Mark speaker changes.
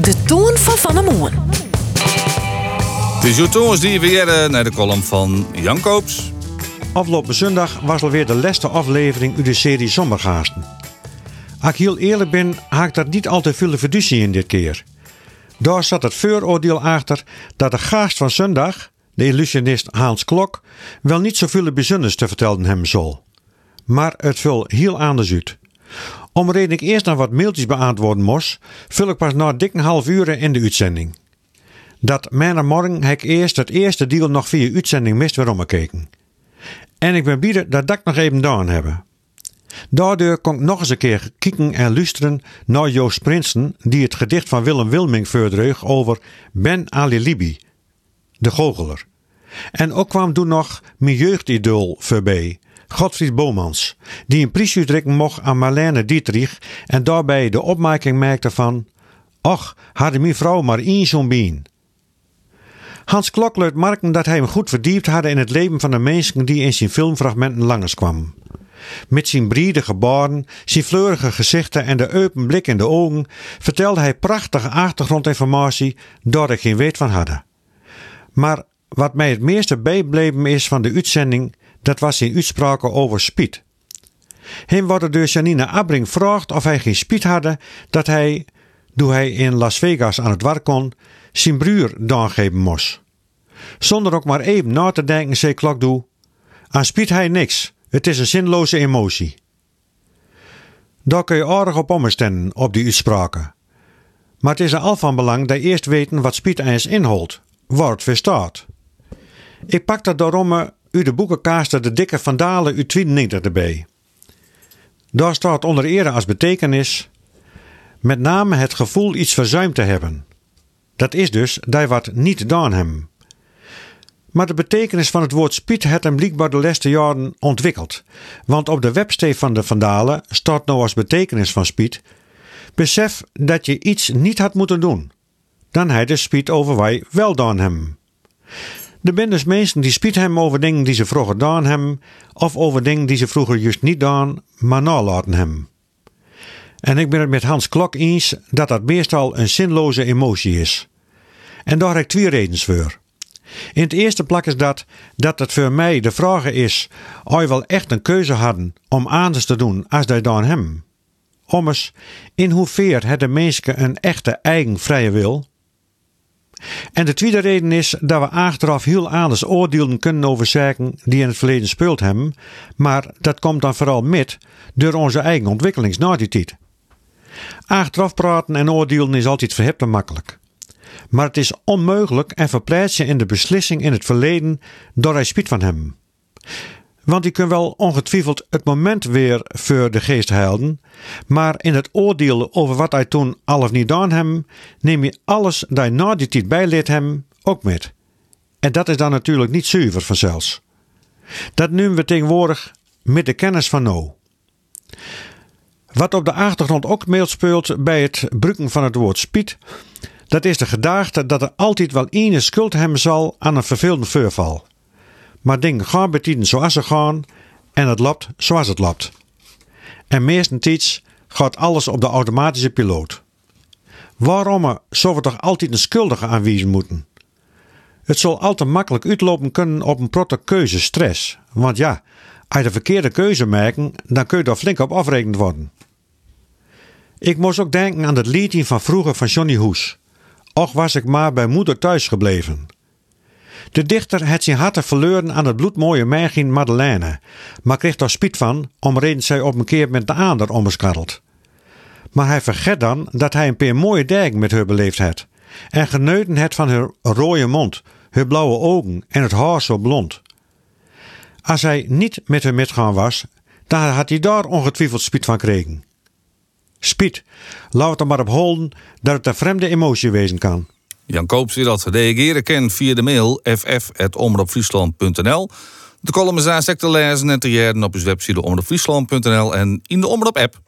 Speaker 1: De toon van Van.
Speaker 2: Het is Joetoons die weer naar de column van Jan Koops.
Speaker 3: Afgelopen zondag was alweer de laatste aflevering uit de serie Zomergaasten. Als ik heel eerlijk ben, haak ik daar niet al te veel fiducie in dit keer. Daar zat het vooroordeel achter dat de gast van zondag, de illusionist Hans Klok, wel niet zoveel bijzonders te vertellen hem zal. Maar het vul heel anders uit. Om reden ik eerst nog wat mailtjes beantwoorden moest, vul ik pas na dikke half uur in de uitzending. Dat morgen heb ik eerst het eerste deel nog via uitzending mist weer omgekeken. En ik ben bieden dat dat nog even gedaan hebben. Daardoor kon ik nog eens een keer kijken en luisteren naar Joost Prinsen, die het gedicht van Willem Wilming voordreug over Ben Ali Libi, de goocheler. En ook kwam toen nog mijn jeugdidool voorbij, Godfried Bomans, die een prijs mocht aan Marlene Dietrich en daarbij de opmerking maakte van Och, hadden mijn vrouw maar één zo'n bien. Hans Klok luidt marken dat hij hem goed verdiept had in het leven van de mensen die in zijn filmfragmenten langskwamen. Met zijn brede gebaren, zijn fleurige gezichten en de open blik in de ogen vertelde hij prachtige achtergrondinformatie daar ik geen weet van hadden. Maar wat mij het meeste bijbleven is van de uitzending, dat was zijn uitspraken over spiet. Hem wordt door Janine Abring vraagt of hij geen spiet hadden dat hij, toen hij in Las Vegas aan het werk kon, zijn broer doorgeven moest. Zonder ook maar even na te denken, zei Klokdoe, aan spiet hij niks, het is een zinloze emotie. Daar kun je aardig op omstellen, op die uitspraken. Maar het is er al van belang dat je eerst weten wat spiet eens inhoudt, waar het voor staat. Ik pak dat daarom uit de boekenkaaster de dikke Vandalen uit 92 erbij. Daar staat onder ere als betekenis met name het gevoel iets verzuimd te hebben. Dat is dus dat wat niet gedaan hebben. Maar de betekenis van het woord spiet het hem blijkbaar de laatste jaren ontwikkeld. Want op de webstee van de Vandalen staat nou als betekenis van spiet: besef dat je iets niet had moeten doen. Dan hij de spiet over wij wel gedaan hebben. Er zijn dus mensen die spiet hem over dingen die ze vroeger gedaan hebben, of over dingen die ze vroeger juist niet gedaan, maar nalaten hebben. En ik ben het met Hans Klok eens dat dat meestal een zinloze emotie is. En daar heb ik twee redenen voor. In het eerste plak is dat dat het voor mij de vraag is of je wel echt een keuze hadden om anders te doen als dat dan hem. Ommers, in hoever het de mensen een echte eigen vrije wil? En de tweede reden is dat we achteraf heel anders oordelen kunnen over zaken die in het verleden speeld hebben, maar dat komt dan vooral met door onze eigen ontwikkelingsnatietijd. Achteraf praten en oordelen is altijd verhip en makkelijk. Maar het is onmogelijk en verplaats je in de beslissing in het verleden door hij spiet van hem. Want die kunt wel ongetwijfeld het moment weer voor de geest houden, maar in het oordelen over wat hij toen al of niet gedaan hebben, neem je alles dat je na die tijd bijleert hem ook met. En dat is dan natuurlijk niet zuiver vanzelfs. Dat noemen we tegenwoordig met de kennis van nou. Wat op de achtergrond ook meelspeelt bij het gebruiken van het woord spiet, dat is de gedachte dat er altijd wel ene schuld hebben zal aan een vervelende voorval. Maar dingen gaan betiden zoals ze gaan en het loopt zoals het loopt. En meestentijds gaat alles op de automatische piloot. Waarom zou we toch altijd een schuldige aanwijzen moeten? Het zal altijd makkelijk uitlopen kunnen op een protte stress. Want ja, als je de verkeerde keuze maken, dan kun je daar flink op afrekend worden. Ik moest ook denken aan het liedje van vroeger van Johnny Hoes. Och was ik maar bij moeder thuis gebleven. De dichter had zijn harte verloren aan het bloedmooie meisje Madeleine, maar kreeg daar spiet van, omreden zij op een keer met de ander omskarreld. Maar hij vergeet dan dat hij een paar mooie dagen met haar beleefd had, en genoten het van haar rode mond, haar blauwe ogen en het haar zo blond. Als hij niet met haar metgaan was, dan had hij daar ongetwijfeld spiet van kregen. Spiet, laat er maar op holden dat het een vreemde emotie wezen kan.
Speaker 2: Jan Koops wil dat reageren kan via de mail ff.omroepfriesland.nl. De column is aan te lezen en te op uw website omroepfriesland.nl en in de Omroep app.